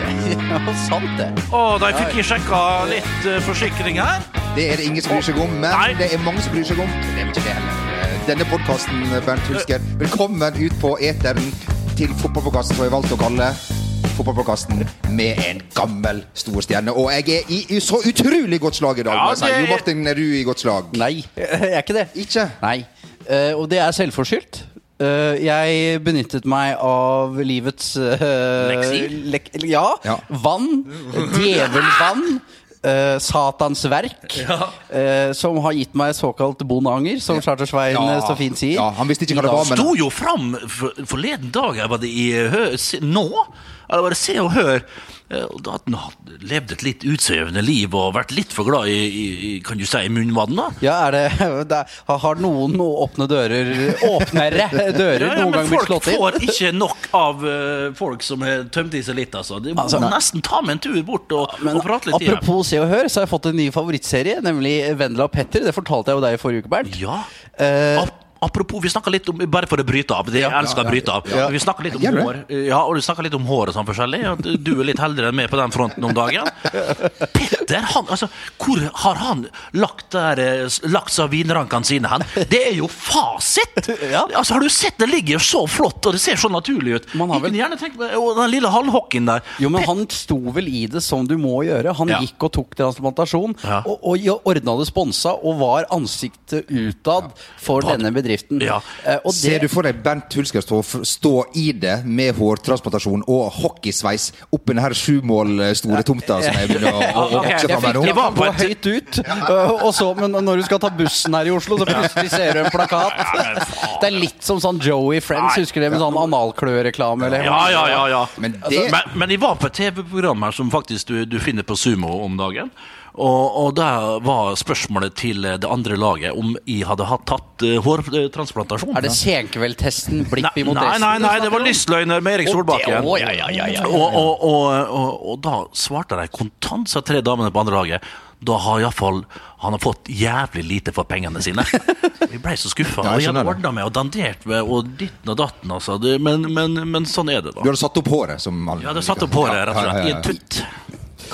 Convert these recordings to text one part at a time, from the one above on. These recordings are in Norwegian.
trenger ikke sånn sant det. Å, da fikk jeg sjekka litt eh, forsikring her. Det er det ingen som bryr seg om, men Nei. det er mange som bryr seg om. Det er ikke det heller. Eh, Denne podkasten, Bernt Hulsker, velkommen ut på eteren til fotballpodkasten som jeg valgte å kalle Fotballpodkasten med en gammel storstjerne. Og jeg er i, i så utrolig godt slag i dag. Ja, jeg det- Jo Martin, er du i godt slag? Nei, jeg er ikke det. Ikke? Nei. Uh, og det er selvforskyldt. Uh, jeg benyttet meg av livets uh, lek ja, Ja. Vann. Djevelvann. Uh, Satans verk. eh, som har gitt meg såkalt bonanger, som Charter-Svein ja. så fint sier. Ja, han visste ikke hva det var, men sto jo fram forleden dag. Var det i høs... nå? Eller bare Se og Hør? Eh, og Da hadde han levd et litt utsvevende liv og vært litt for glad i, i, kan du si, munnvann. da Ja, er det, det er, Har noen noe åpne dører Åpnere dører Ja, ja, noen gang blitt slått inn? Folk får ikke nok av eh, folk som har tømt i seg litt. Altså. De må Altså, nesten ta med en tur bort og, Men og prate litt. i det. apropos Se og Hør, så har jeg fått en ny favorittserie, nemlig Vendela og Petter. Det fortalte jeg jo deg i forrige uke, Bernt. Ja. Eh, apropos, vi snakka litt om Bare for å bryte av. Det, jeg elsker å bryte av. Vi snakka litt om hår. Ja, og du snakka litt om hår og sånn forskjellig. Du er litt heldigere enn meg på den fronten om dagen. Petter, han, altså, hvor har han lagt, der, eh, lagt seg vinrankene sine hen? Det er jo fasit! Altså, har du sett det ligger så flott, og det ser så naturlig ut? Man har vel- gjerne tenkt Og den lille halvhockeyen der. jo, men han sto vel i det som du må gjøre. Han gikk og tok transplantasjon, og, og ordna det sponsa, og var ansiktet utad for denne bedriften. Ja. Eh, og Ser det, du for deg Bernt Hulsker stå, stå i det med hårtransplantasjon og hockeysveis oppi denne her sjumål store tomta som jeg begynner å, å, vokse fram her nå? jeg var på høyt ut, øh, og så, men når du skal ta bussen her i Oslo, så plutselig ser du en plakat. Det er litt som sånn Joey Friends, husker du det med sånn analkløreklame? eller- Ja, ja, ja. ja. Men det- men, men jeg var på et TV-program her som faktisk du, du finner på Sumo om dagen. Og, og der var spørsmålet til det andre laget om jeg hadde hatt tatt uh, hårtransplantasjon. Er det senkveldtesten blipp imot nei, resten? nei, nei, det var lystløgner med Erik Solbakken. å, ja, ja, ja, ja, ja, ja. Og, og, og, og, og da svarte de kontant, sa tre damene på andre laget. Da har iallfall han har fått jævlig lite for pengene sine. Vi ble så skuffa. Ja, og jeg hadde ordna med og dandert med og ditten og datten. Altså. Men, men, men sånn er det, da. Du hadde satt opp håret? Som alle Ja, det satt opp håret, rett og slett. I en tutt.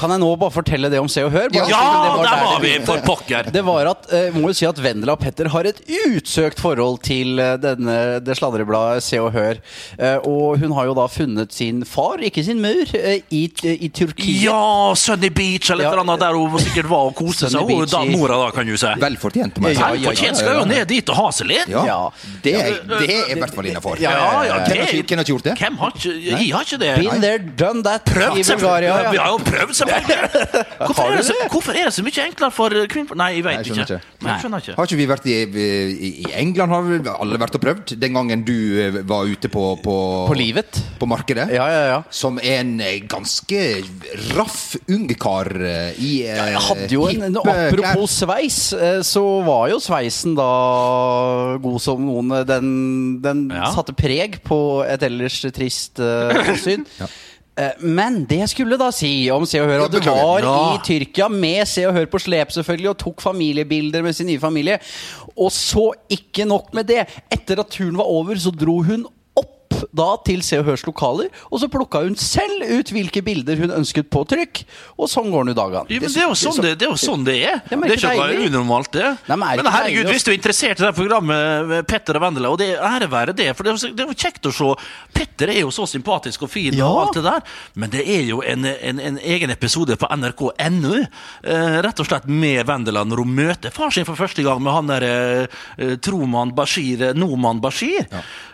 Kan jeg nå bare fortelle det om Se og Hør? Bare Ja, siden det var der der var vi, for pokker! Det var at, eh, må jo si at Vendela og Petter har et utsøkt forhold til eh, denne, det sladrebladet Se og Hør. Eh, og hun har jo da funnet sin far, ikke sin mur, eh, i, i Turkiet. Ja, Sunny Beach eller et eller annet der hun sikkert var og koste seg. Hun Beach da, i- mora da, kan du si. Vel fortjent, må jeg si. Ja, ja, Fortjent skal jo ned dit og ha seg litt. Ja, Ja. det, er, det er i hvert fall innafor. Ja, Ja, ja, Hvem har ikke- hvem har ikke gjort det? Hvem har ikke Jeg har ikke det. Been there, done that Prøvd, i Bulgaria. selvfølgelig. Vi har jo prøvd, selvfølgelig. Hvorfor er, det så, hvorfor er det så mye enklere for kvinner Nei, jeg veit vet ikke. ikke. Nei, jeg skjønner ikke. Har ikke vi vært i, i, i England? Har vi alle vært og prøvd? Den gangen du eh, var ute på På, På livet. på markedet? Ja, ja, ja. Som en eh, ganske raff ungkar eh, i ja, Jeg hadde jo en, hippe Apropos sveis, eh, så var jo sveisen da god som noen. Den, den Ja. satte preg på et ellers trist uh, syn. Eh, Men det jeg skulle da si om Se og Hør, at du var i Tyrkia med Se og Hør på slep selvfølgelig, og tok familiebilder med sin nye familie. Og så ikke nok med det. Etter at turen var over, så dro hun opp da til Se og Hørs lokaler, og så plukka hun selv ut hvilke bilder hun ønsket på trykk. Og sånn går nå dagene. Ja, men det er sånn det, det, er, jo sånn det er. Ja, det er ikke noe unormalt, det. Nei, men men herregud, deilig hvis du er interessert i det programmet med Petter og Vendela, og det ære være det, for det er, jo det kjekt å se Petter er jo så sympatisk og fin Ja. og alt det der, men det er jo en, en, en egen episode på nrk.no, eh, rett og slett med Vendela, når hun møter far sin for første gang med han der eh, eh, Troman Bashir, eh, Noman Bashir.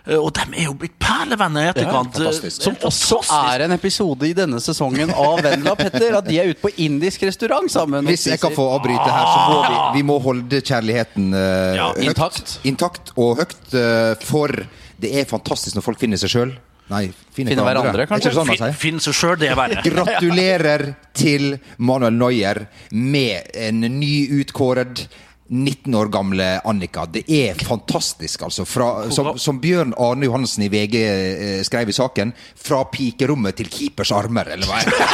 Eh, og de er jo blitt perlevenner i etterkant. Ja, Som også er en episode i denne sesongen av Vendela og Petter. At de er ute på indisk restaurant sammen. Hvis jeg kan få avbryte her, så må vi, vi må holde kjærligheten uh, Ja, høyt, intakt. intakt og høyt. Uh, for det er fantastisk når folk finner seg sjøl. Nei, finner, finne hverandre, hverandre, kanskje. sånn Fin, finne seg sjøl, det er verre. Gratulerer til Manuel Neuer med en nyutkåret 19 år gamle Annika. Det er fantastisk, altså. Fra, som, som Bjørn Arne Johansen i VG eh, skrev i saken, fra pikerommet til keepers armer, eller hva? er det?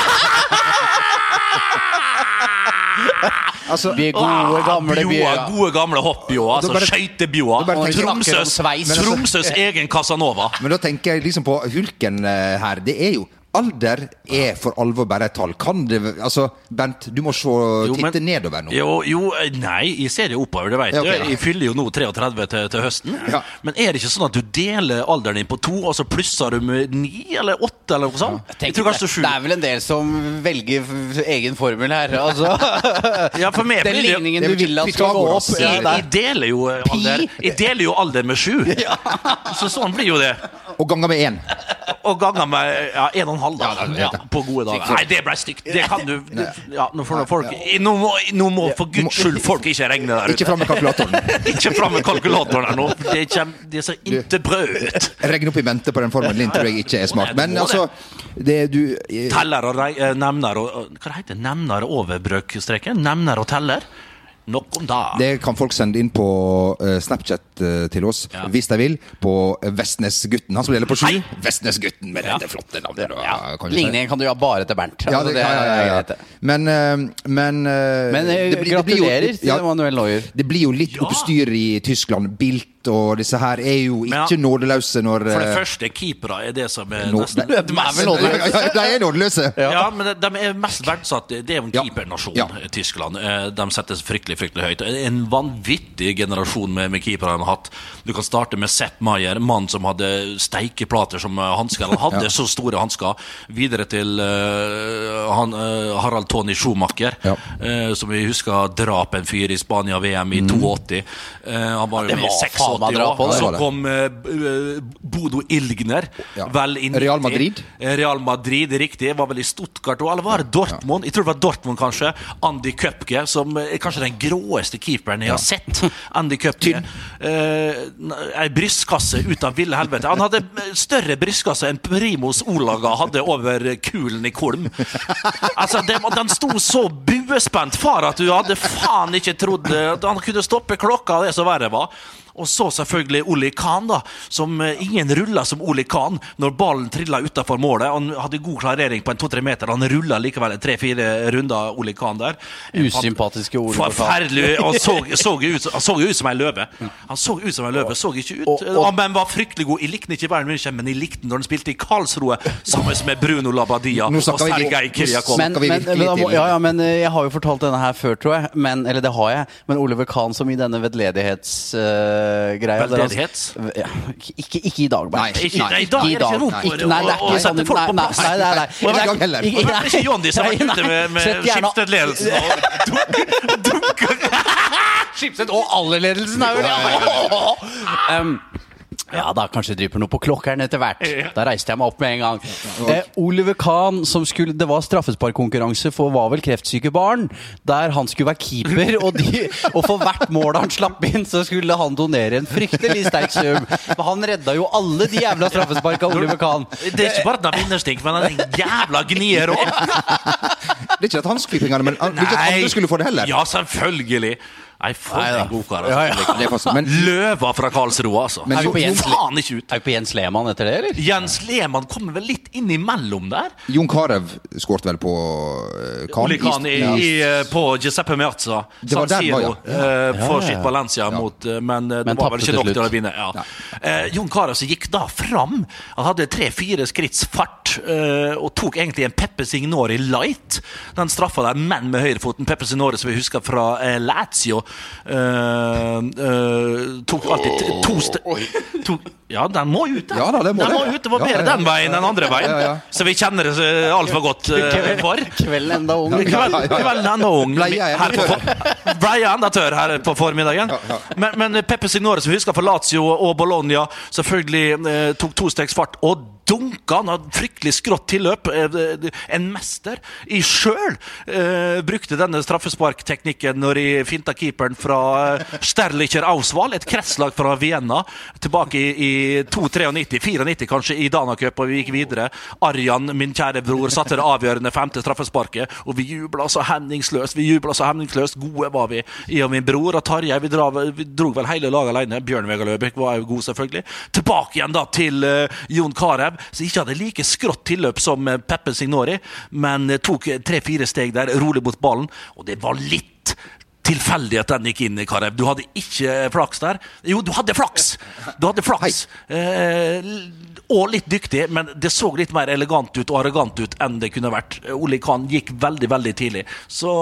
Altså, Vi er gode, gamle Bjoa, bjøer. Gode gamle hoppbjoa. Altså jeg- Tromsøs, altså- Tromsøs egen Casanova. Men da tenker jeg liksom på Hulken eh, her. Det er jo Alder er for alvor bare et tall. Kan det Altså, Bent, du må se, Jo, titte men- nedover nå. Jo, jo, eh, nei, jeg ser jo oppover, det vet Ja, du. Jeg fyller jo nå 33 til, til høsten. Ja. Men er det ikke sånn at du deler alderen din på to, og så plusser du med ni eller åtte, eller noe sånt? Jeg tror kanskje det, sju. det er vel en del som velger egen formel her. Altså. Ja, for meg Den blir det jo- ligningen du vil at skal gå opp. Ja, jeg, deler jo eh, alder Jeg deler jo alder med sju. Så sånn blir jo det. Og ganger med én. Og ganger med ja, en og en halv, da. Ja, det Ja, på gode dager. Nei, det ble stygt. Det kan du du Ja, nå får folk Nå må, nå må for guds skyld folk ikke regne der Ikke ute. fram med kalkulatoren. Ikke fram med kalkulatoren her nå. Det kommer Det ser så brød ut. Regne opp i mente på den formelen din tror jeg ikke er smart. Men altså det du eh, Teller og rei- eh, nemner og og- Hva heter det? Nemner over brøkstreken? Nemner og teller? Nok om da. Det kan folk sende inn på eh, Snapchat eh, til oss, Ja. hvis de vil. På Vestnesgutten. Han som gjelder på sju. Vestnesgutten med dette flotte navnet. Ja. kan. Ligningen kan du ha bare til Bernt. Ja, Altså, det, ja, ja, ja, ja. det. Men, eh, men Men det blir- det blir jo- gratulerer til ja, Emanuel Neuer. Det blir jo litt Ja. oppstyr i Tyskland. Bilt og disse her er jo ja. ikke nådeløse når For det første, keepere er det som er nå- nesten de- De er vel Ja, nådeløse. ja, De er nådeløse. Ja, men de- de er mest verdsatt. Det er jo en keepernasjon, Ja. Tyskland. De settes fryktelig fryktelig høyt. En vanvittig generasjon med, med keepere han har hatt. Du kan starte med Sepp Maier, mann som hadde steikeplater som eh, hansker. Han hadde Ja. så store hansker. Videre til uh, han, uh, Harald Tony Schumacher, Ja. uh, som vi husker drap en fyr i Spania-VM i 82. Eh, han var jo det med i 86 faen meg drap år. Så kom Bodo Ilgner, Ja. vel i 90. Real Madrid. Real Madrid, riktig. Var vel i Stuttgart og eller var det Dortmund? Jeg tror det var Dortmund, kanskje. Andy Køpke, som er kanskje den gråeste keeperen jeg har sett. Andy Köpke. Uh, ei brystkasse ut av ville helvete. Han hadde større brystkasse enn Primos Olaga hadde over kulen i Kolm. Altså, det, Den sto så buespent far at du hadde faen ikke trodd eh, at han kunne stoppe klokka, det så verre var. Og så selvfølgelig Oli Khan, da, som eh, ingen rulla som Oli Khan når ballen trilla utafor målet. Han hadde god klarering på en to-tre meter. Han rulla likevel tre-fire runder, Oli Khan der. Usympatiske Oli Khan. Forferdelig. Han så, så jo ut, han så ut som ei løve. Han så ut som ei løve, så ikke ut Og- og- Men var fryktelig god. Jeg likte ikke i Bayern München, men jeg likte når han spilte i Karlsroe sammen med Bruno Labadia og Sergej Kyriakov. Men, men, men, ja, ja, men eh, jeg har jo fortalt denne her før, tror jeg. Men, eller det har jeg. Men Oliver Kahn som i denne veldedighetsgreia Veldedighet? ja, ikke, ikke i dag, Bernt. Nei, Ikke- nei, i dag er det ikke i dag. Ikke- det, Nei, det er ikke sette sånn folk Nei, på nei, plass. nei, nei, nei. Og hver gang heller. Ikke- er Jondi som vært ute med, med sett Og Schibsted-ledelsen og Schibsted og alle ledelsen er jo det! Ja, da kanskje dryper noe på klokkeren etter hvert. Da reiste jeg meg opp med en gang. Eh, Oliver Kahn, som skulle, det var straffesparkkonkurranse for var vel kreftsyke barn, der han skulle være keeper. Og, de, og for hvert mål han slapp inn, så skulle han donere en fryktelig sterk sum. Men han redda jo alle de jævla straffesparka, Oliver Kahn. Det er ikke bare at han har vinnerstink, men han er en jævla gnier òg. Det er ikke at han skulle pengene, men han- ikke at andre skulle få det heller. Ja, selvfølgelig. Nei, for en god kar. Ja, ja. Altså. Det er faktisk, men Løva fra Karlsroa, altså. Men Er vi Så på Jens, faen ikke ut. er vi på Jens Lehmann etter det, eller? Jens Lehmann kommer vel litt innimellom der. Jon Carew skåret vel på uh, Kahn. Oli i, Ja. i, eh, på Giuseppe Meazza. Det var San der, Siro, ja. eh, for sitt Valencia, mot, eh, men eh, det Men var vel tapte ikke nok til å vinne. Ja. Eh, Jon Carew som gikk da fram. Han hadde tre-fire skritts fart eh, og tok egentlig en Peppe Signori light. Den straffa der, men med høyrefoten. Peppe Signori som vi husker fra eh, Lazio. Eh, eh, tok alltid to steg Ja, den må ut, den. Ja da, det må den det. må ut. Det var bedre ja, ja. den veien enn andre veien. Ja, ja. Så vi kjenner det uh, altfor godt eh, for. Kvelden enda ung. Kveld, kvelden enda ung. Ble jeg Her på Ble jeg enda tørr her på formiddagen. Men, men Peppe Signore, som vi husker fra Lazio og Bologna, selvfølgelig eh, tok to stegs fart. Og dunka! Han hadde fryktelig skrått tilløp. Eh, En mester i sjøl eh, brukte denne straffesparkteknikken når de finta keeperen fra eh, Sterlicher Auswahl, et kretslag fra Vienna, tilbake i, i 92-93-94, kanskje, i Danacup, og vi gikk videre. Arjan, min kjære bror, satte det avgjørende femte straffesparket, og vi jubla så hemningsløst. Vi jubla så hemningsløst. Gode var vi, jeg og min bror. Og Tarjei, vi, vi dro vel hele laget alene. Bjørn Vegar Løbekk var jo god, selvfølgelig. Tilbake igjen da til uh, Jon Carew, som ikke hadde like skrått tilløp som eh, Peppe Signori, men eh, tok tre-fire steg der, rolig mot ballen, og det var litt tilfeldig at den gikk inn i Karev. Du hadde ikke flaks der. Jo, du hadde flaks! Du hadde flaks. Eh, og litt dyktig, men det så litt mer elegant ut og arrogant ut enn det kunne vært. Oli Khan gikk veldig, veldig tidlig. Så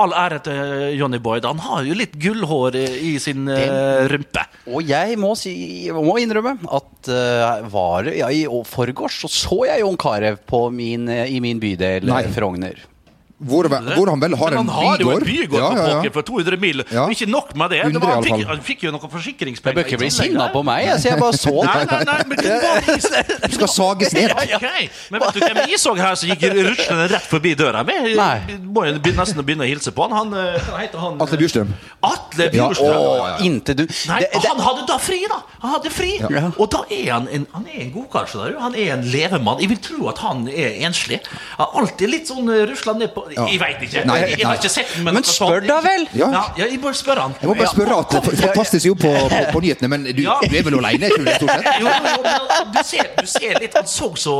all ære til Johnny Boyd. Han har jo litt gullhår i sin Den, rumpe. Og jeg må, si, jeg må innrømme at uh, var det, ja, i forgårs så så jeg Jon Carew på min, eh, i min bydel Nei. eh, Frogner. Hvor, hvor han vel har en bygård. Men han har jo en bygård. bygård Ja, ja, ja. for 200 mil. Ja. Ikke nok med det. det var, han, fikk, han fikk jo noen Jeg forsikringspenger. bør ikke bli sinna på meg. Jeg, så jeg bare så Nei, nei, nei, men det. Du skal sages ned. Okay. Men vet du hvem jeg så her som gikk ruslende rett forbi døra mi? Må jo nesten begynne å hilse på han. Han, eh, hva heter han? Atle Bjurstrøm. Atle Bjurstrøm. inntil du Nei, han hadde da fri, da! Han hadde fri Ja. Og da er han en, han er en godkar. skjønner. Han er en levemann. Jeg vil tro at han er enslig. Alltid litt sånn rusla ned på Jeg veit ikke. Nei, jeg, jeg har ikke sett den, men, Men spør da vel! Ja. Ja, ja, jeg bare spør han. Jeg må bare spørre at det fantastisk jobb på, på, på nyhetene, men du, Ja. du er vel alene? Tror jeg, stort sett? Jo, jo, jo, men du ser, du ser litt Han så så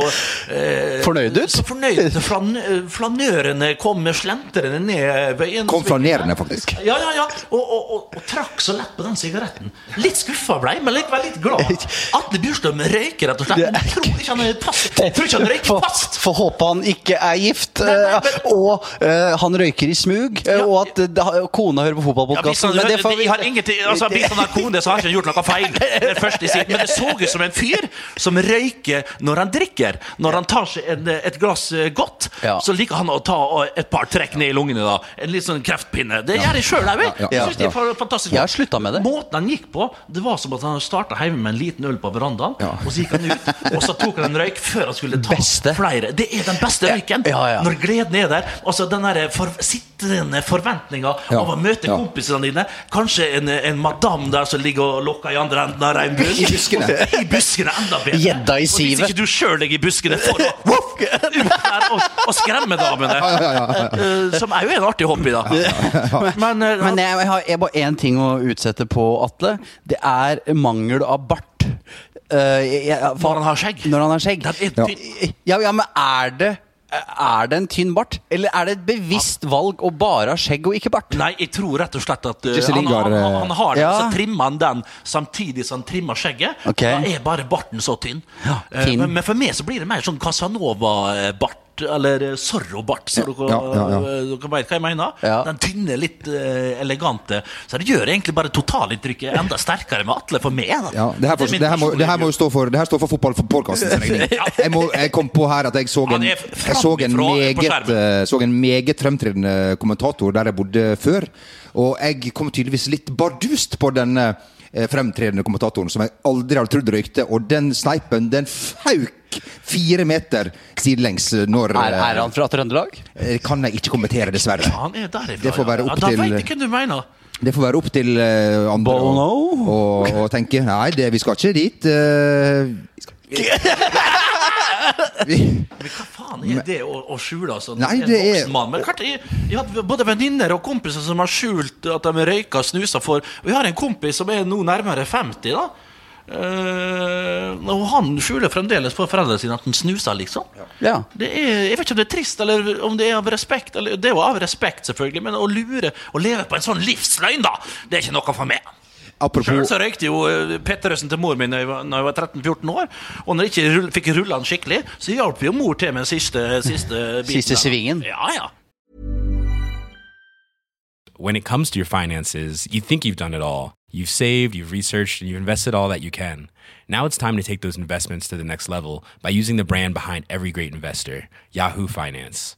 eh, Fornøyd ut? Så fornøyd. Flan, flanørene kom slentrende ned veien. Kom flanerende, faktisk. Ja, ja, ja. Og, og, og, og trakk så lett på den sigaretten. Litt skuffa ble jeg, men var litt glad. Atle Bjurstrøm røyker rett og slett. Jeg tror ikke han er fast. Røyker For, fast. for håpe han ikke er gift, nei, nei, men- og eh, han røyker i smug, Ja. og at eh, kona hører på Ja, fotballpodkasten. han, men vi har ingenting, altså, hvis han har kone, så har han ikke gjort noe feil. Det første jeg. Men det så ut som en fyr som røyker når han drikker. Når han tar seg en, et glass godt, Ja. så liker han å ta et par trekk ned i lungene. da En litt sånn kreftpinne. Det gjør jeg sjøl òg. Ja, ja, Jeg det ja. er fa- fantastisk. Jeg har sluttet med det. Måten han gikk på, det var som at han starta hjemme med en liten øl på verandaen, Ja. og så gikk han ut, og så tok han en røyk før han skulle ta Beste. flere. Det er den beste røyken. Ja, ja. Når gleden er der. Altså den der for, sittende forventninga Ja. av å møte Ja. kompisene dine. Kanskje en, en madam der som ligger og lokker i andre enden av regnbuen. I buskene. I buskene, enda bedre. Gjedda i Og sivet. hvis ikke du sjøl ligger i buskene for der og, og skremme damene. Ja, ja, ja, ja. Eh, Som er jo en artig hobby, da. Men, eh, Men jeg, jeg har jeg har bare én ting å utsette på, Atle. Det er mangel av bart. Uh, jeg, jeg, Når han har skjegg. Når han har skjegg. Er tynn. Ja, ja, men er det er det en tynn bart, eller er det et bevisst valg å bare ha skjegg og ikke bart? Nei, jeg tror rett og slett at uh, han, han, han, eh, han har det, Ja. så trimmer han den samtidig som han trimmer skjegget. Okay. Da er bare barten så tynn. Ja, tynn. men, men for meg så blir det mer sånn Casanova-bart. Eller sorrobart, Zorro-bart, så dere, Ja, ja, ja. eh, dere vet hva jeg mener. Den tynne, litt uh, elegante. Så det gjør egentlig bare totalinntrykket enda sterkere med Atle for meg. Da. Ja, det her, for, det her, må, det her må jo stå for, det her står for fotball for podkastens regning. Jeg, må, jeg kom på her at jeg så en, jeg så en, meget, eh, så en meget fremtredende kommentator der jeg bodde før. Og jeg kom tydeligvis litt bardust på denne eh, fremtredende kommentatoren som jeg aldri hadde trodd røykte, og den sneipen, den fauk fire meter sidelengs når Er, er han fra Trøndelag? eh, Kan jeg ikke kommentere, dessverre. Han er derifra. Det får være opp ja, da til- vet jeg hva du mener. Det får være opp til eh, andre å tenke Nei, det, vi skal ikke dit. Uh, vi skal, vi, Men hva faen er det å, å skjule? Altså, Nei, en voksen mann? Men klart, jeg, jeg har både venninner og kompiser som har skjult at de røyker og snuser for Og jeg har en kompis som er nå nærmere 50, da. Uh, og han skjuler fremdeles for foreldrene sine at han snuser, liksom. Ja. Det er, jeg vet ikke om det er trist, eller om det er av respekt. Eller, det er jo av respekt, selvfølgelig, men å lure og leve på en sånn livsløgn, da! Det er ikke noe for meg. Sjøl apropos så røykte jo eh, Petterøsen til mor mi da jeg var, når jeg var 13-14 år. Og når jeg ikke rull, fikk rulla den skikkelig, så hjalp jo mor til med den siste, siste biten. Siste svingen. Ja, ja. when it comes to your finances, you think you've done it all. You've saved, you've researched, and you've invested all that you can. Now it's time to take those investments to the next level by using the brand behind every great investor, Yahoo Finance.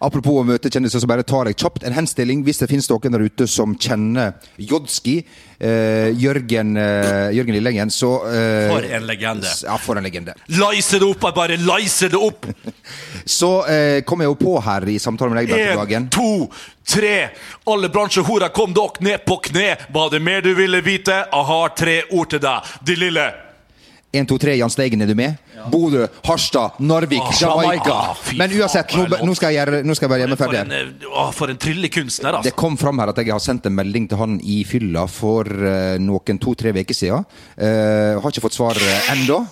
Apropos å møte kjendiser, så bare tar jeg kjapt en henstilling. Hvis det finnes noen der ute som kjenner Jodski, eh, Jørgen, eh, Jørgen Lillengen, så eh, For en legende. Ja, for en legende. Leise det opp, jeg bare leise det opp! Så eh, kom jeg jo på her i samtalen med deg, En, Dagen. to, tre. Alle bransjehorer, kom dere ned på kne. Var det mer du ville vite? Jeg har tre ord til deg. De lille. 1, 2, 3, Jan Steigen, er du med? Bodø, Harstad, Narvik, oh, Jamaica. Jamaica. Men uansett, nå, nå, skal gjøre, nå skal jeg være gjøre meg For en, eh, å, for en tryllekunstner, Det altså. kom fram her at jeg har sendt en melding til han i fylla for uh, noen to-tre uker siden. Uh, har ikke fått svar uh, ennå.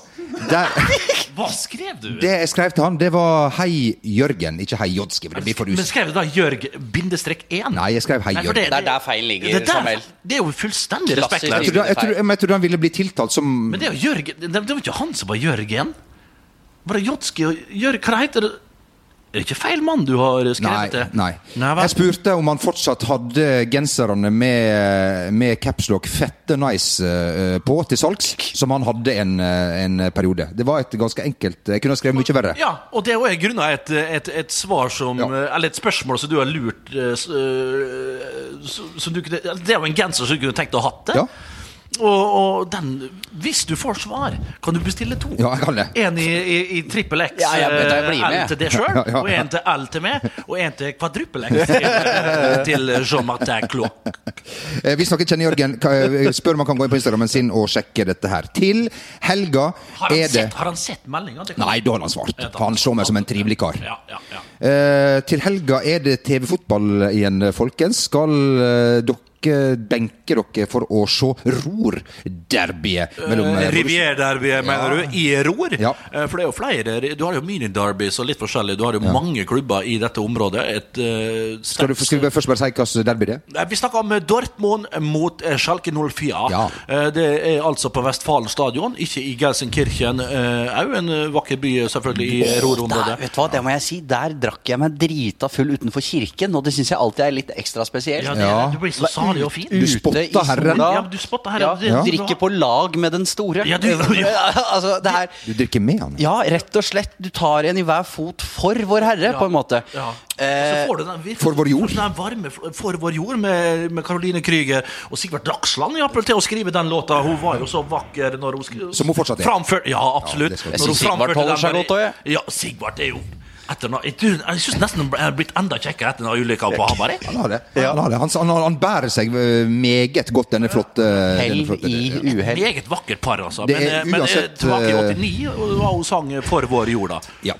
Der, Hva skrev du? det jeg skrev til han, det var 'Hei, Jørgen', ikke 'Hei, Jodski'. For det blir for Men skrev du da Jørg bindestrek 1? Nei, jeg skrev 'Hei, Nei, for Jørgen'. Det er der feilen ligger, det, der, Samuel. det er jo fullstendig respektløst. Jeg jeg, jeg, jeg trodde han ville bli tiltalt som Men det er jo Jørgen Det, det var ikke han som var Jørgen. Var det Jodski og Jørg... Hva heter det? Er det ikke feil mann du har skrevet det? nei. Nei? Jeg spurte om han fortsatt hadde genserne med, med capslock 'fette nice' eh, på til salgs, som han hadde en, eh, en periode. Det var et ganske enkelt Jeg kunne ha skrevet mye verre. Ja, og det er jo grunnet et, et, et svar som Ja. Eller et spørsmål som du har lurt eh, s- eh, som du, kunne- Det er jo en genser som du kunne tenkt å ha hatt det. Ja. Og, og den Hvis du får svar, kan du bestille to. Ja, jeg kan det. En i, i, i trippel X Ja, vet, jeg eh, med. L til deg sjøl, Ja, ja, ja. og en til L til meg, og en til kvadruppel X til, til Jean-Martin Cloque. Eh, Hvis noen kjenner Jørgen, ka- eh, spør om han kan gå inn på Instagrammen sin og sjekke dette her. Til helga Har han, er det sett, har han sett meldinga? Nei, da har han svart. Han så meg som en trivelig kar. Ja, ja, ja. Eh, til helga er det TV-fotball igjen, folkens. Skal eh, dere benke dere for å se Ror-derbyet Uh, Rivier-derbyet, mener du? I Ror? Ja. Uh, For det er jo flere. Du har jo mini-derbys og litt forskjellig. Du har jo mange klubber i dette området. Et, uh, Skal du, skal vi først bare si hvilket derby det er? Vi snakker om Dortmund mot Schalke 04. Ja. Det er altså på Vestfalen stadion, ikke i Gelsenkirchen. Òg en vakker by, selvfølgelig, i Ror-området. vet du hva, det må jeg si, der drakk jeg meg drita full utenfor kirken, og det syns jeg alltid er litt ekstra spesielt. Ja, det, Ja. Du blir så salig jo fin. Du spotta herren. Ja, du spotta herren. Ja. Drikker på lag med den store. Ja, du- altså, det er Du drikker med han? Ja, rett og slett. Du tar en i hver fot for Vår Herre, på en måte. Eh, så får du den, virkelig- For vår jord. får varme For vår jord med, med Caroline Krüger og Sigvart Dagsland til å skrive den låta. Hun var jo så vakker når hun skrev Som hun fortsatt er. Framfør, ja, absolutt. Ja, vi- Når hun Sigvart holder seg godt òg, jeg. Ja, Sigvart er jo etter, no- jeg, tror- jeg syns nesten han er blitt enda kjekkere etter den ulykka på Hamar. Han har det. Han, har det. Han, han, han bærer seg eh, meget godt, denne flotte Hell denne flotte- i uhell. Meget vakkert par, altså. Det Men, er eh, men uansett, men tilbake i eh, 89 og var hun sang 'For vår jord', da. Ja.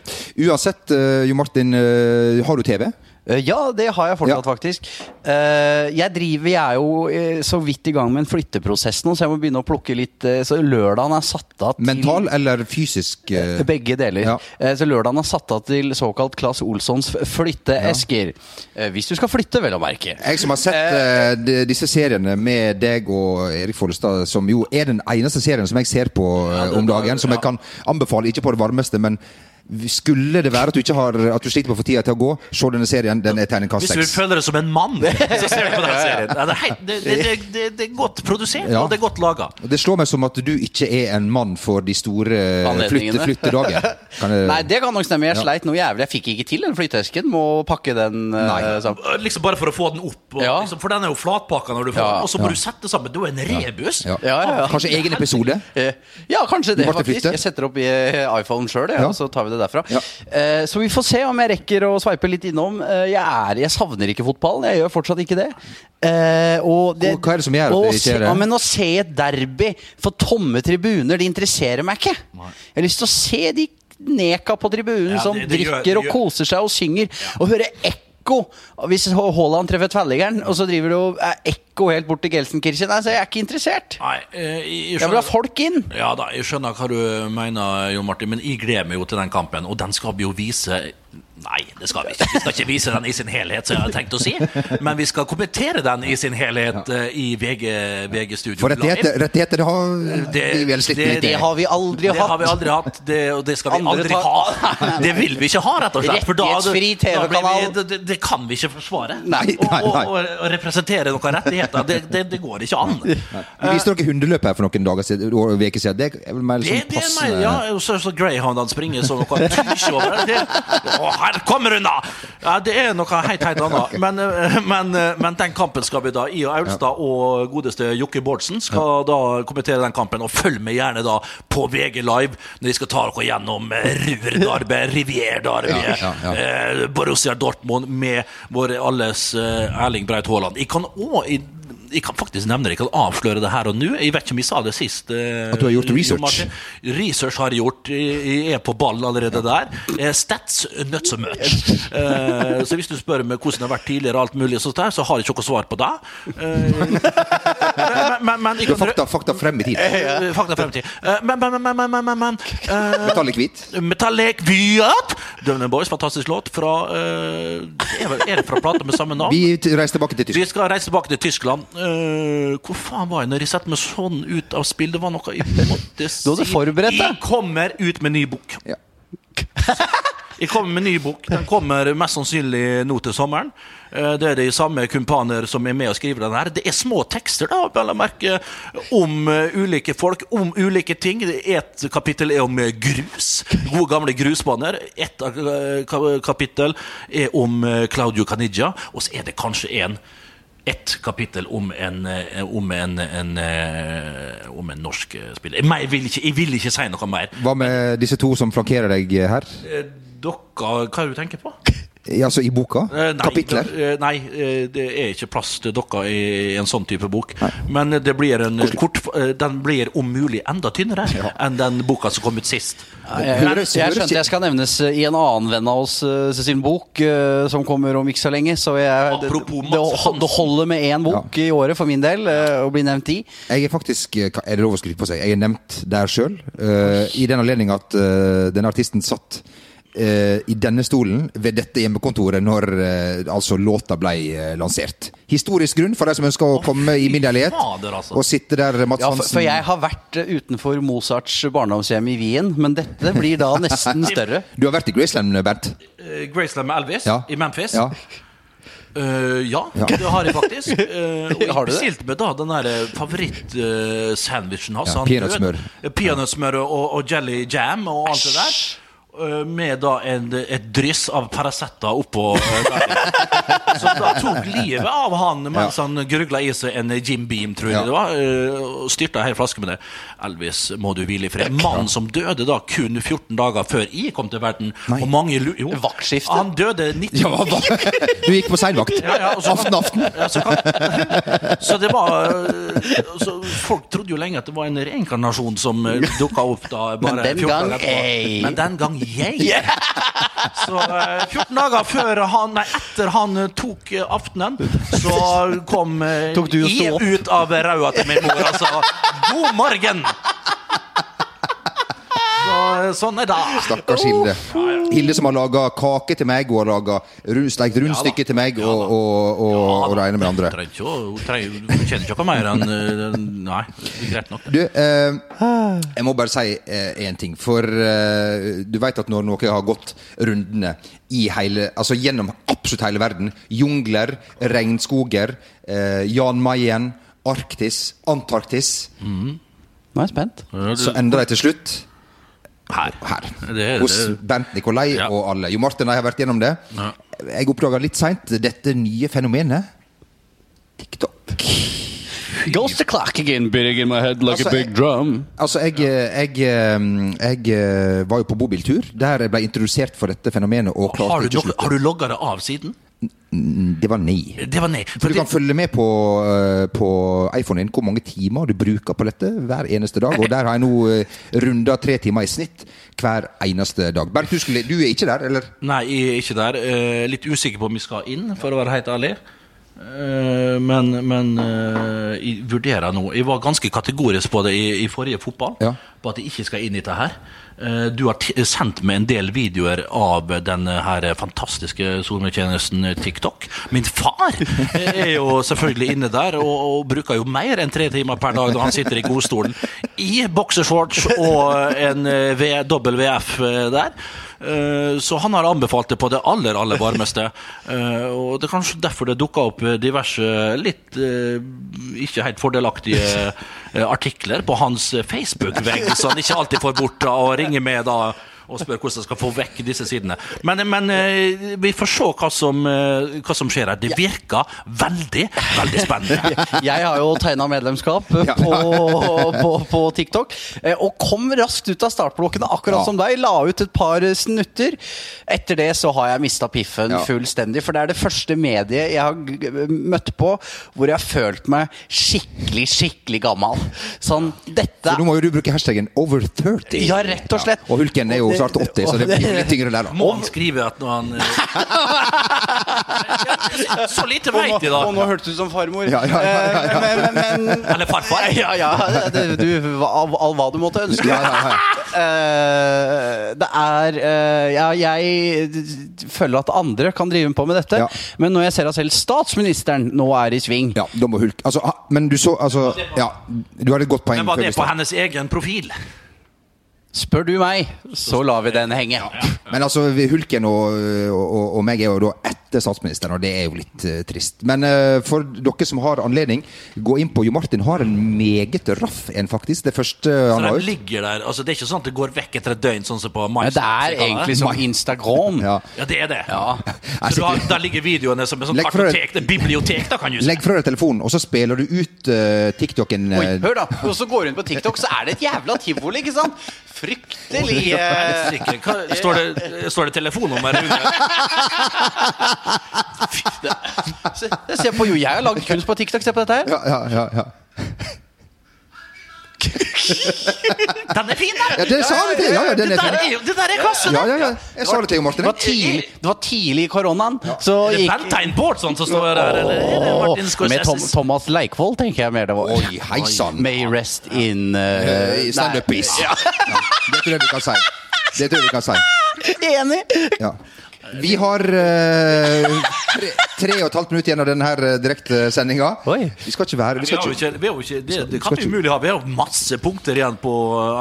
Uansett, eh, Jo Martin, eh, har du TV? Eh, Ja, det har jeg fortsatt, Ja. faktisk. Eh, jeg driver, jeg er jo eh, så vidt i gang med en flytteprosess nå, så jeg må begynne å plukke litt Så lørdagen er satt av til Mental eller fysisk? Begge deler. Ja. Så lørdagen er satt av til såkalt Claes Olssons flytteesker. Ja. Hvis du skal flytte, vel å merke. Jeg som har sett eh, disse seriene med deg og Erik Follestad, som jo er den eneste serien som jeg ser på om dagen, som jeg kan anbefale, ikke på det varmeste, men Skulle det være at du ikke har At du sliter med å få tida til å gå, se denne serien. Den er terningkast Hvis du føler seks. deg som en mann, så ser du på den serien. Det det, det, det, det, det er godt produsert, Ja. og det er godt laga. Det slår meg som at du ikke er en mann for de store flytte, flyttedagene. Kan jeg- Nei, det kan nok stemme. Jeg sleit noe jævlig. Jeg fikk ikke til den flytteesken. Må pakke den eh, sammen. Liksom Bare for å få den opp. Og, Ja. liksom, for den er jo flatpakka når du får Ja. den, og så må Ja. du sette sammen. Det er en rebus. Ja. Ja, ja, ja. Kanskje egen episode? Eh, Ja, kanskje det, faktisk. Jeg setter opp i eh, iPhone sjøl, Ja. og så tar vi det derfra. Ja. Eh, Så vi får se om jeg rekker å sveipe litt innom. Eh, Jeg, er, jeg savner ikke fotballen. Jeg gjør fortsatt ikke det. Eh, og det Hva er det som gjør at det ikke er det? Ja, men å se et derby for tomme tribuner, det interesserer meg ikke. Jeg har lyst til å se de neka på tribunen Ja, som det- det gjør- gjør. og koser seg og synger, og høre ekko. Hvis Haaland treffer tverrliggeren, og så driver det og er ekko helt bort til Gelsenkirchen Altså, jeg er ikke interessert. Nei, eh, jeg, jeg Jeg vil ha folk inn. Ja da, jeg skjønner hva du mener, Jon Martin, men jeg gleder meg jo til den kampen. Og den skal vi jo vise Nei, det skal vi ikke. Vi skal ikke vise den i sin helhet, som jeg hadde tenkt å si. Men vi skal kommentere den i sin helhet ja. i VG, VG-studio. For rettigheter, rettigheter det har vi vel slitt med. Det har vi aldri det hatt. har vi aldri hatt, det, og det skal vi Andre aldri ha. Det vil vi ikke ha, rett og slett. For da, da vi- Det, det, det kan vi ikke forsvare. Nei, nei, nei. Å, å, og representere noen rettigheter. Det, det, det går ikke an. Vi viste dere hundeløp her for noen dager siden, uker siden. Det er vel mer sånn det passende meg, ja, så, så Greyhoundene springer som noe tusj over. Det, å, her kommer hun, da! Ja, det er noe helt, helt annet. Men, eh, men, eh, men den kampen skal vi da I og Aulstad og godeste Jokke Bårdsen skal da kommentere den kampen. Og følg med gjerne da på VG Live når de skal ta dere gjennom Rurdarbe Ruhr-Darby, Rivier-Darby, Ja, ja, ja. eh, Borussia Dortmund med vår alles eh, Erling Braut Haaland. Jeg kan også jeg, kan faktisk nevne det, jeg kan avsløre det her og nå. Jeg vet ikke om jeg sa det sist. eh, At du har gjort research? Martin. Research har jeg gjort. Jeg er på ball allerede der. Eh, Stats not so much. Eh, Så hvis du spør meg hvordan det har vært tidligere, og alt mulig sånt der, så har jeg ikke noe svar på det. Eh, Men, men, men fakta, fakta frem i tid. Fakta Fakta i tid. Men, men, men, men, men, men, men eh, Metallic hvit. Metallic Hvit! Døvne Boys, fantastisk låt fra eh, er, det fra plata med samme navn? Vi reiser tilbake til Vi skal reise tilbake til Tyskland. Eh, hvor faen var jeg når jeg setter meg sånn ut av spill? Det var noe jeg måtte si. Du hadde forberedt deg. Jeg kommer ut med ny bok. Ja. Jeg kommer med ny bok. Den kommer mest sannsynlig nå til sommeren. Eh, Det er de samme kumpaner som er med og skriver den her. Det er små tekster, da, merke, om eh, ulike folk, om ulike ting. Et kapittel er om grus. Gode, gamle grusbaner. Et kapittel er om Claudio Caniggia. Og så er det kanskje en ett kapittel om en, eh, om en, en, eh, om en norsk eh, spiller. Jeg, vil ikke, jeg vil ikke si noe mer. Hva med disse to som flankerer deg her? Dere, hva er det du tenker på? Altså i boka? Eh, nei, Kapitler? det- eh, nei, eh, det er ikke plass til dere i en sånn type bok. Men det blir en kort, den blir om mulig enda tynnere enn den boka som kom ut sist. Jeg, jeg, jeg skjønte jeg skal nevnes i en annen venn av oss sin bok, som kommer om ikke så lenge. Så jeg, det, Apropos det, holder med én bok i året for min del å bli nevnt i. Jeg er faktisk Er det lov å skryte på seg? Jeg er nevnt der sjøl. I den anledning at denne artisten satt i denne stolen ved dette hjemmekontoret når eh, altså låta ble eh, lansert. Historisk grunn for de som ønsker å komme i min leilighet altså. og sitte der, Mats Ja, for, Hansen. for jeg har vært eh, utenfor Mozarts barndomshjem i Wien, men dette blir da nesten større. Du har vært i Graceland, Bernt? Eh, Graceland med Elvis Ja. i Memphis. Ja. Uh, ja, det har jeg faktisk. Uh, og jeg Har det? bestilte meg da den der favorittsandwichen hans. Ja, peanøttsmør. Peanøttsmør og, og jelly jam og alt det der. Eh, Med da en, et dryss av Paracetta oppå eh, der. Så da tok livet av han mens han grugla i seg en Jim Beam, tror jeg Ja. det var. eh, Og styrta ei flaske med det. Elvis, må du hvile i fred. Mannen som døde da kun 14 dager før jeg kom til verden. Og mange jo, Vaktskifte? Han døde 19... Ja? Du gikk på seilvakt? Ja, ja, så- Aften, aften. Ja, så, så det var så Folk trodde jo lenge at det var en reinkarnasjon som dukka opp da. Bare Men den 14 gang dager etterpå. Men den gang jeg. Så øh, 14 dager før han, nei, etter han øh, tok øh, aftenen, så kom jeg ut av ræva til min mor og sa god morgen. Så sånn er det. Stakkars Hilde. Hilde som har laga kake til meg, og har laga steikt rundstykke til meg, og, og, og, og det ene med andre. Hun kjenner ikke noe mer enn eh, Nei, det greit nok. Du, eh, jeg må bare si én ting. For eh, du vet at når noe har gått rundene i hele, altså gjennom absolutt hele verden Jungler, regnskoger, eh, Jan Mayen, Arktis, Antarktis Nå er jeg spent. Så ender de til slutt Her. her. Det Hos Bernt Nikolai Ja. og alle. Jo Martin og jeg har vært gjennom det. Ja. Jeg oppdaga litt seint dette nye fenomenet. TikTok. Goes the clock again, big in my head like Altså, a big jeg- drum. Altså, jeg, jeg, jeg, jeg var jo på bobiltur, der jeg ble introdusert for dette fenomenet. Og Har du, ikke har du logga det av siden? Det var nei. Det var nei. For du kan følge med på, eh, på iPhonen din hvor mange timer du bruker på dette hver eneste dag. Og der har jeg nå eh, runda tre timer i snitt hver eneste dag. Bernt, du, skulle, du er ikke der, eller? Nei, jeg er ikke der. Eh, litt usikker på om vi skal inn, for å være helt ærlig. Eh, men men eh, jeg vurderer nå Jeg var ganske kategorisk på det i, i forrige fotball, Ja. på at jeg ikke skal inn i dette her. Eh, du har sendt meg en del videoer av denne her fantastiske SoMe-tjenesten TikTok. Min far er jo selvfølgelig inne der, og, og bruker jo mer enn tre timer per dag når han sitter i godstolen i boksershorts og en VWF eh, der. Eh, Så han har anbefalt det på det aller aller varmeste. Eh, Og Det er kanskje derfor det dukka opp diverse litt eh, ikke helt fordelaktige artikler på hans Facebook-vegg, så han ikke alltid får bort og ringer med da og spør hvordan jeg skal få vekk disse sidene. Men, men eh, vi får se hva som, eh, hva som skjer her. Det virker veldig, veldig spennende. Jeg har jo tegna medlemskap på, på, på TikTok, eh, og kom raskt ut av startblokkene, akkurat Ja. som deg. La ut et par snutter. Etter det så har jeg mista piffen fullstendig, for det er det første mediet jeg har møtt på hvor jeg har følt meg skikkelig, skikkelig gammel. Sånn, dette For nå må jo du bruke hashtaggen over 30. Ja, rett og slett. Og Hulken er jo snart 80, så det blir litt tyngre der, da. Må han skrive at når han eh, Så lite veit de, da. og nå hørtes du ut som farmor. Ja, ja, ja, ja, ja. Eh, Men, men, men Eller farfar. Ja, ja. Det, du, av, av hva du måtte ønske. Ja, ja, ja. Eh, det er Ja, jeg føler at andre kan drive på med dette, Ja. men når jeg ser at selv statsministeren nå er i sving Ja, da må Hulk altså, Men du så altså Ja, du har et godt poeng. Men var det på hennes egen profil? Spør du meg, så lar vi den henge. Men altså, Hulken og, og, og meg er jo da etter statsministeren, og det er jo litt uh, trist. Men uh, for dere som har anledning, gå inn på Jo Martin har en meget raff en, faktisk. Det første Så han har den ut. ligger der. Altså, det er ikke sånn at det går vekk etter et døgn, sånn som på Mais. det er egentlig som Instagram. Ja. Ja, det er det. Ja. Så da, der ligger videoene som et sånt kartotek. Det er bibliotek, da, kan du si. Legg fra deg telefonen, og så spiller du ut TikTok-en. Oi, eh, hør da, og så går du inn på TikTok, så er det et jævla tivoli, ikke sant? Fryktelig eh. Står det, står det telefonnummer under? se, ser på, jo, jeg har laget kunst på TikTok, se på dette her. ja, ja, ja, ja. Den er fin, da! ja, det sa du til! Ja, ja, den er fin. det der er klasse! Ja, ja, ja. Jeg sa det til Martin. Det var tidlig, det var tidlig i koronaen. Så Er det gikk Bentine Bårdsson som står der, eller er det Martin Med Tom? Thomas Leikvoll, tenker jeg mer det var. Oi, hei sann. May rest in Eh, uh, Standup-is. Ja. Det tror jeg vi kan si. Det tror jeg vi kan si. Enig! Ja. Vi har eh, tre, tre og et halvt minutt igjen av denne her eh, direktesendinga. Vi skal ikke være vi Vi skal ikke, vi har jo ikke, det, det Skal kan vi umulig ha. Vi har jo masse punkter igjen på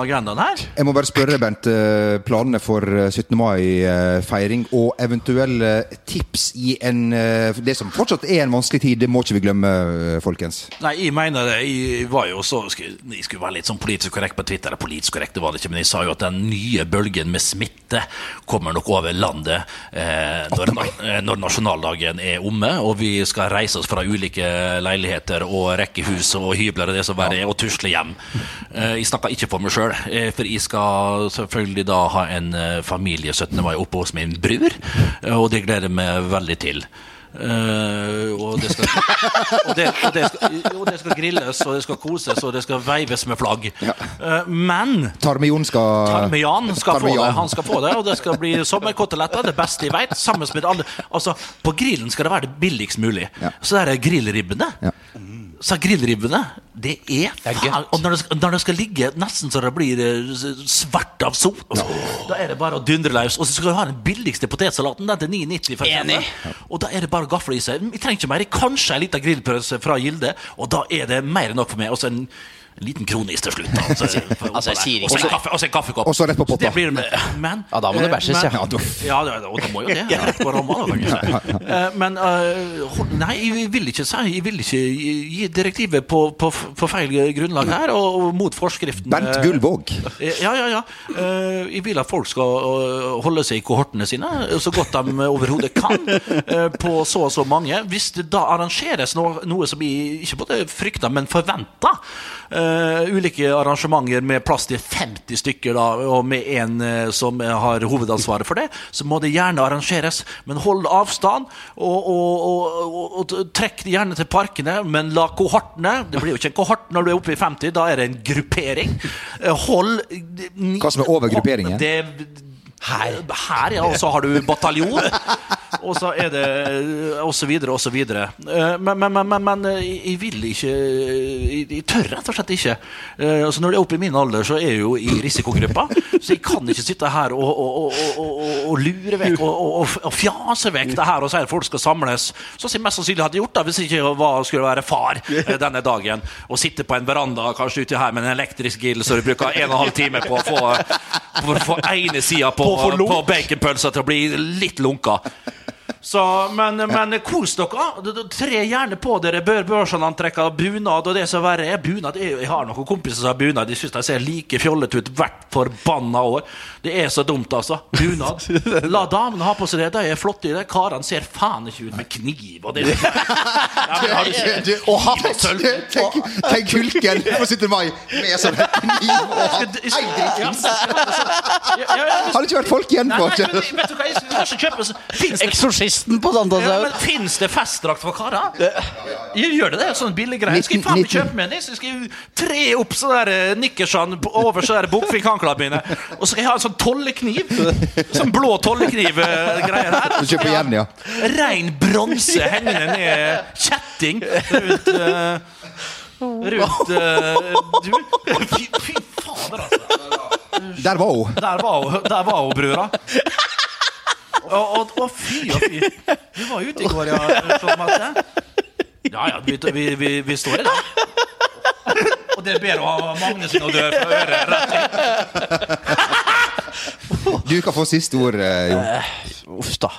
agendaen her. Jeg må bare spørre, Bent. eh, Planene for eh, 17. mai-feiring og eventuelle tips i en eh, Det som fortsatt er en vanskelig tid, det må ikke vi glemme, eh, folkens. Nei, jeg mener det. Jeg var jo så skulle- Jeg skulle være litt sånn politisk korrekt på Twitter. Politisk korrekt det var det ikke, men jeg sa jo at den nye bølgen med smitte kommer nok over landet eh, når, eh, når nasjonaldagen er omme, og vi skal reise oss fra ulike leiligheter og rekkehus og hybler og det som verre er, og tusle hjem. Eh, jeg snakker ikke for meg sjøl, eh, for jeg skal selvfølgelig da ha en eh, familie 17. mai oppe hos min bror, eh, og det gleder jeg meg veldig til. Eh, og, det skal, og, det, og, det skal, og det skal grilles, og det skal koses, og det skal veives med flagg. Uh, men Tarme-Jon skal Tarmian skal Tarmian. få det. Han skal få det, og det skal bli sommerkoteletter, det beste jeg vet. Sammen med alle Altså, på grillen skal det være det billigst mulig. Ja. Så det er grillribbene. Ja. Så grillribbene, det er er faen. Og når det, skal, når det skal ligge nesten så det blir eh, svart av sot, da er det bare å dundre løs. Og så skal du ha den billigste potetsalaten, den til 9,90 Enig. Og da er det bare å gafle i seg. Vi trenger ikke mer. Kanskje en liten grillpølse fra Gilde, og da er det mer enn nok for meg. Og så en, en liten kronis til slutt. Altså, Altså, og så en kaffe- en kaffekopp. Og så rett på potta. det blir. Men, Ja, da må det eh, bæsjes, ja. Ja, ja, det, og det må jo det. Rett på ramma, Men uh, nei, jeg vil ikke si Jeg vil ikke gi direktivet på, på, på feil grunnlag her, og, og mot forskriften. Bernt eh, Gullvåg. ja, ja, ja. Uh, Jeg vil at folk skal holde seg i kohortene sine så godt de overhodet kan, uh, på så og så mange. Hvis det da arrangeres noe, noe som vi ikke både frykter, men forventer, eh, ulike arrangementer med plass til 50 stykker, da, og med en uh, som har hovedansvaret for det, så må det gjerne arrangeres. Men hold avstand, og, og, og, og, trekk gjerne til parkene, men la kohortene Det blir jo ikke en kohort når du er oppe i 50, da er det en gruppering. Uh, Hold Hva som er overgrupperingen? Det, her, her, ja. Og så har du bataljon. Og så er det Og så videre og så videre. Eh, Men, men, men, men, men eh, jeg vil ikke Jeg jeg tør rett og slett ikke. Eh, Altså Når det er oppe i min alder, så er jeg jo i risikogruppa. Så jeg kan ikke sitte her og, og, og, og, lure vekk og, fjase vekk det her og si at folk skal samles. Sånn som jeg mest sannsynlig hadde gjort da hvis ikke jeg var, skulle være far eh, denne dagen. Og sitte på en veranda kanskje ute her med en elektrisk grill så du bruker en og en halv time på å få, for å få ene sida på, På på baconpølsa til å bli litt lunka. Så, men, men kos dere. D- Tre gjerne på dere bør børsantrekka bunad og det som verre er. Bunad er jo, Jeg har noen kompiser som har bunad. De syns de ser like fjollete ut hvert forbanna år. Det er så dumt, altså. Bunad. La damene ha på seg det. De er flotte i det. Karene ser faen ikke ut med kniv og det. Ja, du Og hatt! Tenk, tenk Hulken på 17. mai med sånn kniv og hatt. Har det ikke vært folk igjen på vet du hva, jeg skal ikke kjøpe så- Finnes på på Ja, men Fins det festdrakt for karer? Ja, Gjør det det? Sånn billig greie? Skal jeg faen meg kjøpe meg en? Så skal jeg tre opp sånne der eh, nikkersene over sånne der bukfinkhanklene mine. Og så skal jeg ha en sånn tollekniv. Sånn blå tollekniv-greier her. Du kjøper igjen, ja. Rein bronse hengende ned kjetting rundt eh, Rundt eh, Du, fy, fy fader, altså. Der var hun, der var hun brura. Og fy og fy. Du var ute i går, ja. Ja ja, vi, vi, vi, vi står i det. Og det er bedre å ha Magnussen og dø fra øret. Du kan få siste ord, Jo. Uh, Uff da.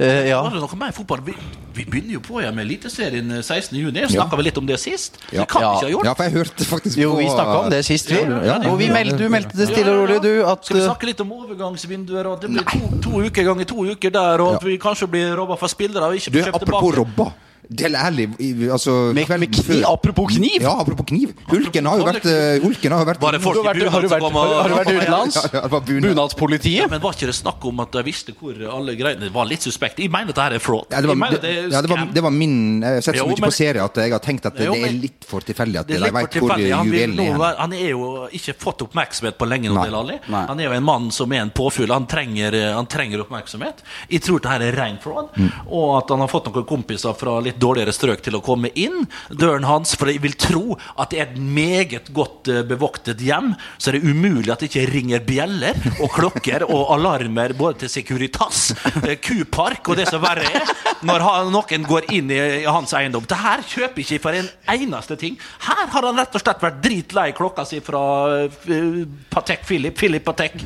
Uh, ja. Var det noe mer fotball? Vi, vi begynner jo på igjen med Eliteserien 16.6. Snakka vi litt om det sist? Ja. Det kan vi ikke ha gjort. Ja, for jeg hørte faktisk Jo, vi snakka om det sist, vi. Ja, ja. Og vi meldte, du meldte det stille og rolig, du, at Skal vi eh, snakke litt om overgangsvinduer? Og det blir to, to uker ganger to uker der, og at vi kanskje blir robba for spillere og ikke Du, får kjøpt apropos tilbake. robba. Del ærlig, altså med, med kniv, apropos kniv! Ja, apropos kniv. Hulken har jo vært eh, Hulken har jo vært Var det folk i har, bunad som kom og- har, du vært utenlands? Ja, ja. Bunadspolitiet? Men var ikke det snakk om at de visste hvor alle greiene Det var litt suspekt. Jeg mener dette er fraud. ja, det, var, det, det, ja, det, var, det var min Jeg har sett så mye men- på serie at jeg har tenkt at det, Jo, det er litt for tilfeldig at Det de vet hvor. Han, juvelen er. han er jo ikke fått oppmerksomhet på lenge nå, Del Alli. Han er jo en mann som er en påfugl. Han trenger, han trenger oppmerksomhet. Jeg tror dette er rein fraud, Mm. og at han har fått noen kompiser fra litt dårligere strøk til å komme inn døren hans. For jeg vil tro at det er et meget godt eh, bevoktet hjem, så er det umulig at det ikke ringer bjeller og klokker og alarmer både til Securitas, eh, Kupark og det som verre er, når noen går inn i, hans eiendom. Det her kjøper ikke for en eneste ting. Her har han rett og slett vært dritlei klokka si fra uh, Patek Philip, Philip Patek,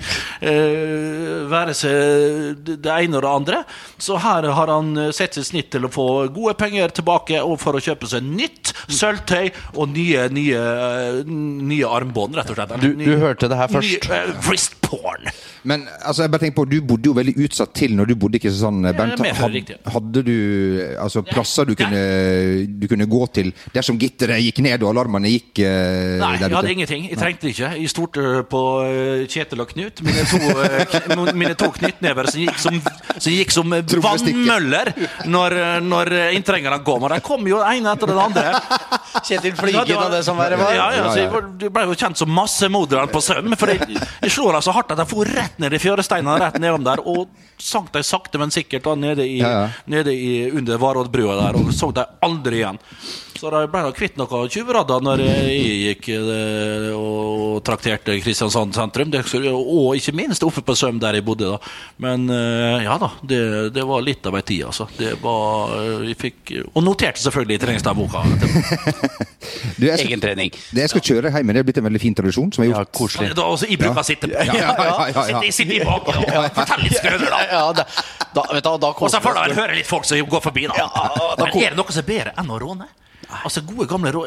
eh, være seg det ene og det andre. Så her har han eh, sett sitt snitt til å få gode penger tilbake, for å kjøpe seg nytt sølvtøy og nye, nye, eh, nye armbånd, rett og slett. Du- du hørte det her først. Nye, uh, wrist porn. Men altså, jeg bare tenker på, du bodde jo veldig utsatt til når du bodde i Kristiansand, Bernt. hadde du altså, plasser du kunne, du kunne gå til dersom gitteret gikk ned og alarmene gikk uh, Nei, der jeg hadde ingenting. Jeg trengte det ikke. Jeg stolte på eh, Kjetil og Knut, mine to, eh, mine to knyttnever som gikk som, som, gikk som vannmøller når, når inntrengerne går med. de kom jo den ene etter den andre. Kjetil Flygen og det som verre var. Ja, ja, så jeg ble jo kjent som massemorderen på Søm. For jeg, jeg slår dem så hardt at de for rett ned i fjøresteinene rett nedom der. Og sank de sakte, men sikkert da, nede, i, Ja, ja. nede i, under Varoddbrua der. Og så de aldri igjen. Så de ble da kvitt noen tjuvradder når jeg gikk eh, og trakterte Kristiansand sentrum. Og ikke minst oppe på Søm, der jeg bodde. da Men eh, ja da, det, det var litt av ei tid, altså. Det var eh, jeg fikk, Og noterte selvfølgelig i skal, Egen trening. det jeg skal kjøre hjem, det er blitt en veldig fin tradisjon. Som jeg har gjort. koselig. Da, også, jeg bruker å sitte på. Ja, ja, ja, ja, ja. Sitte, sitte i bak og fortelle litt skrøner, da. Ja, da, da, vet du, da Og så får du vel høre litt folk som går forbi, da. da Men er det noe som er bedre enn å råne? Altså, gode gamle rå...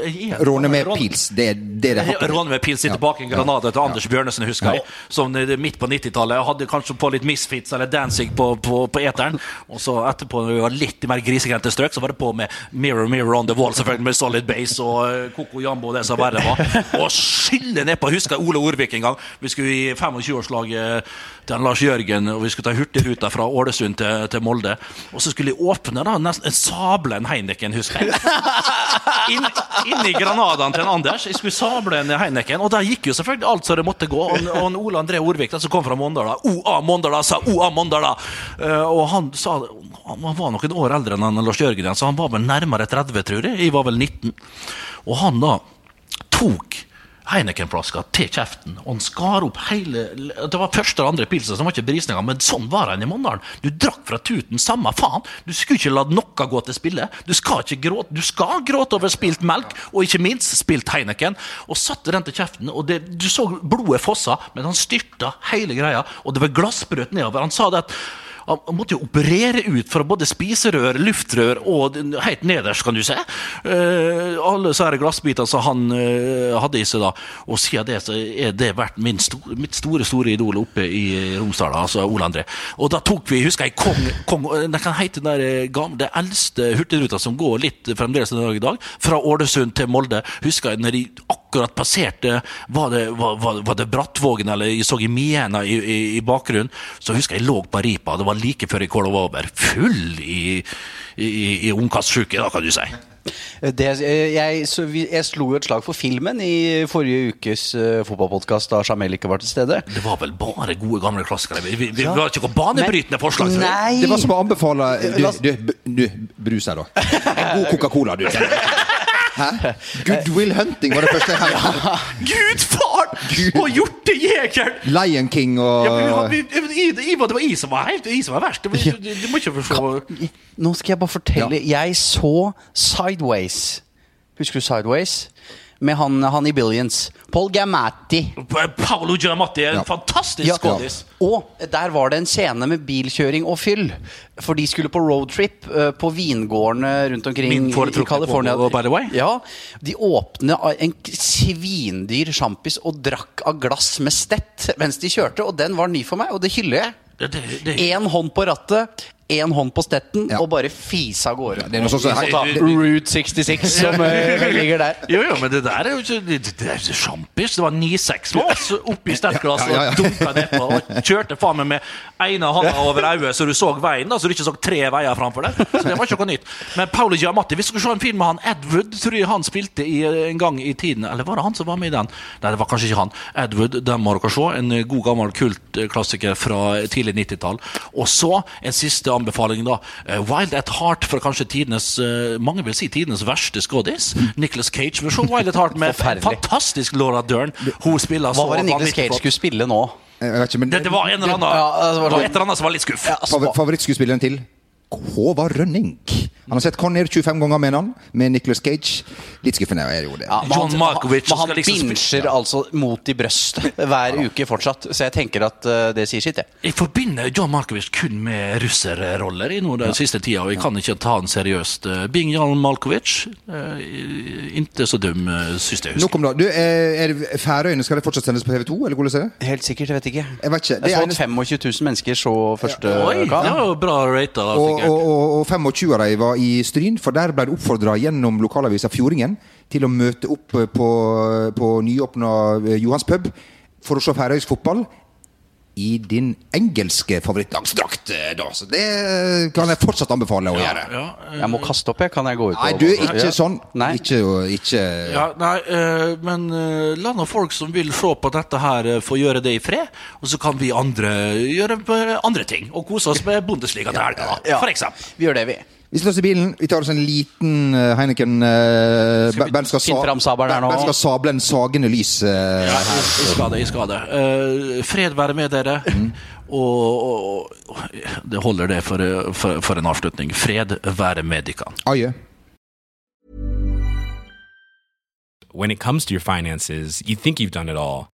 Råne med råne- pils. Det det det Ja. Råne med pils sitter bak en granade etter Anders Bjørnesen, husker jeg. Som eh, midt på 90-tallet. Hadde kanskje på litt Misfits eller Dancing på, på, på eteren. Og så etterpå, når vi var litt mer grisegrendte strøk, så var det på med Mirror Mirror on the Wall, selvfølgelig med Solid Base og eh, Coco Jambo og det som verre var. Og skylle nedpå. Husker jeg Ole Orvik en gang. Vi skulle i 25-årslaget til Lars Jørgen, og vi skulle ta hurtigruta fra Ålesund til, til Molde. Og så skulle de åpne da nesten sable en Heineken, husker jeg. Inn, i Granadaen til en Anders. Jeg skulle sable en Heineken, og der gikk jo selvfølgelig alt som det måtte gå. Og, og Ole André Orvik, som kom fra Mondala, OA Mondala, sa OA Mondala. Eh, og han sa Han var noen år eldre enn Lars Jørgen, så han var vel nærmere 30, tror jeg. Jeg var vel 19. Og han da tok Heineken-flaska til kjeften, og han skar opp hele Det var første og andre pilsen som var ikke brisninga, men sånn var han i Mandalen. Du drakk fra tuten, samme faen. Du skulle ikke la noe gå til spille. Du skal ikke gråte Du skal gråte over spilt melk, og ikke minst spilt Heineken. Og satte den til kjeften, og det, du så blodet fossa, men han styrta hele greia, og det var glassbrøt nedover. Han sa det at han måtte jo operere ut fra både spiserør, luftrør og helt nederst, kan du se. Uh, alle så her glassbiter som han uh, hadde i seg da. Og siden det så er det vært sto mitt store store idol oppe i Romsdal, altså Ole André. Og da tok vi, husker jeg, Kong, Kong Det kan hete den der eh, gamle, det eldste hurtigruta som går litt fremdeles den dag i dag, fra Ålesund til Molde. Husker jeg når de akkurat passerte Var det, var, var det Brattvågen, eller jeg så i Miena i, i, i bakgrunnen, så husker jeg jeg lå på ripa. Det var like før jeg kåla over. Full i, i, i ungkastsjuke, da, kan du si. Det, jeg, så vi, jeg slo jo et slag for filmen i forrige ukes uh, fotballpodkast da Jamel ikke var til stede. Det var vel bare gode, gamle klassikere. Vi, vi, vi Ja. var ikke noe banebrytende forslag. Nei! Det var som å anbefale Du, du, du brus her, da. En god Coca-Cola, du. Hæ? Goodwill Hunting var det første jeg hørte. Gud Og hjortejegeren! Lion King og Ja, men vi, vi, i, i, det var jeg som var helt jeg som var verst. Du, du, du, må ikke forstå Nå skal jeg bare fortelle. Jeg så Sideways. Husker du Sideways? Med han, han i Billions. Paul Giamatti. Paolo Giamatti er en Ja. fantastisk Ja, skådis. Og der var det en scene med bilkjøring og fyll. For de skulle på roadtrip uh, på vingårdene rundt omkring Min i California. på- by the way. Ja, De åpne en svindyr sjampis og drakk av glass med stett mens de kjørte. Og den var ny for meg, og det hyller jeg. Én hånd på rattet, én hånd på stetten, Ja. og bare fise av gårde. Det er noe sånn Route 66 som eh, ligger der. Jo, jo, men det der er jo ikke Det, det er sjampis. Det var 9-6 lås oppi stertglasset Ja, ja, ja. og dunka nedpå. Og kjørte faen meg med ene hånda over øyet så du så veien, da, så du ikke så tre veier framfor deg. Så det var ikke noe nytt. Men Paolo Giamatti, vi skulle se en film med han Ed Wood, tror jeg han spilte i, en gang i tiden. Eller var det han som var med i den? Nei, det var kanskje ikke han. Ed Wood, den må dere se. En god gammel kultklassiker fra tidlig 90-tall. Og så en siste anbefaling, da. Eh, Wild at Heart fra kanskje tidenes eh, Mange vil si tidenes verste skådis. Nicholas Cage. Ser Wild at Heart med fantastisk Laura Dern. Hun spiller så Hva var det Nicholas Cage skulle spille nå? Jeg vet ikke, men Det, det var en eller annen Ja, altså, Det var et eller annet som var litt skuff. Ja, Favorittskuespilleren til Håvard Rønning. Han har sett Conner 25 ganger med han, med Nicholas Cage. Litt skuffende er jo det. Ja, men John han- Malkovich Men han liksom binsjer altså mot i brøstet hver uke fortsatt. Så jeg tenker at uh, det sier sitt, jeg. Jeg forbinder John Malkovich kun med russerroller i noe den siste tida, og jeg kan ikke ta han seriøst. Eh, Bing John Malkovich, uh, ikke så dum, uh, syns jeg. Nok om det. Du, er, er Færøyene skal det fortsatt sendes på TV2, eller hvordan er det? Helt sikkert, jeg vet ikke. Jeg vet ikke. Det Jeg så er at 25 000 mennesker så første Oi, det kamp. var jo bra rata, da, Og, og, og, og 25 av dem var i Stryn, for der ble det oppfordra gjennom lokalavisa Fjordingen til å møte opp på, på nyåpna eh, Johans pub for å se færøysk fotball. i din engelske favorittlagsdrakt. eh, da. Så det kan jeg fortsatt anbefale å gjøre. Ja, Jeg må kaste opp, jeg. Kan jeg gå ut? Nei, du, ikke Ja. sånn. Nei. Ikke, ikke ja, nei, eh, men eh, la nå folk som vil se på dette her, eh, få gjøre det i fred. Og så kan vi andre gjøre andre ting. Og kose oss med Bundesliga til helga, da, Ja. for eksempel. Vi gjør det, vi. Vi slår oss i bilen. Vi tar oss en liten uh, Heineken uh, Skal vi finne fram sabelen her nå? Bernt skal sable en sagende lys. uh, Ja, jeg skal det. jeg skal det. Uh, fred være med dere. Og, og, og det holder det for, for, for en avslutning. Fred være med dere. Adjø. When it comes to your finances, you think you've done it all.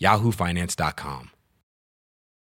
yahoofinance.com.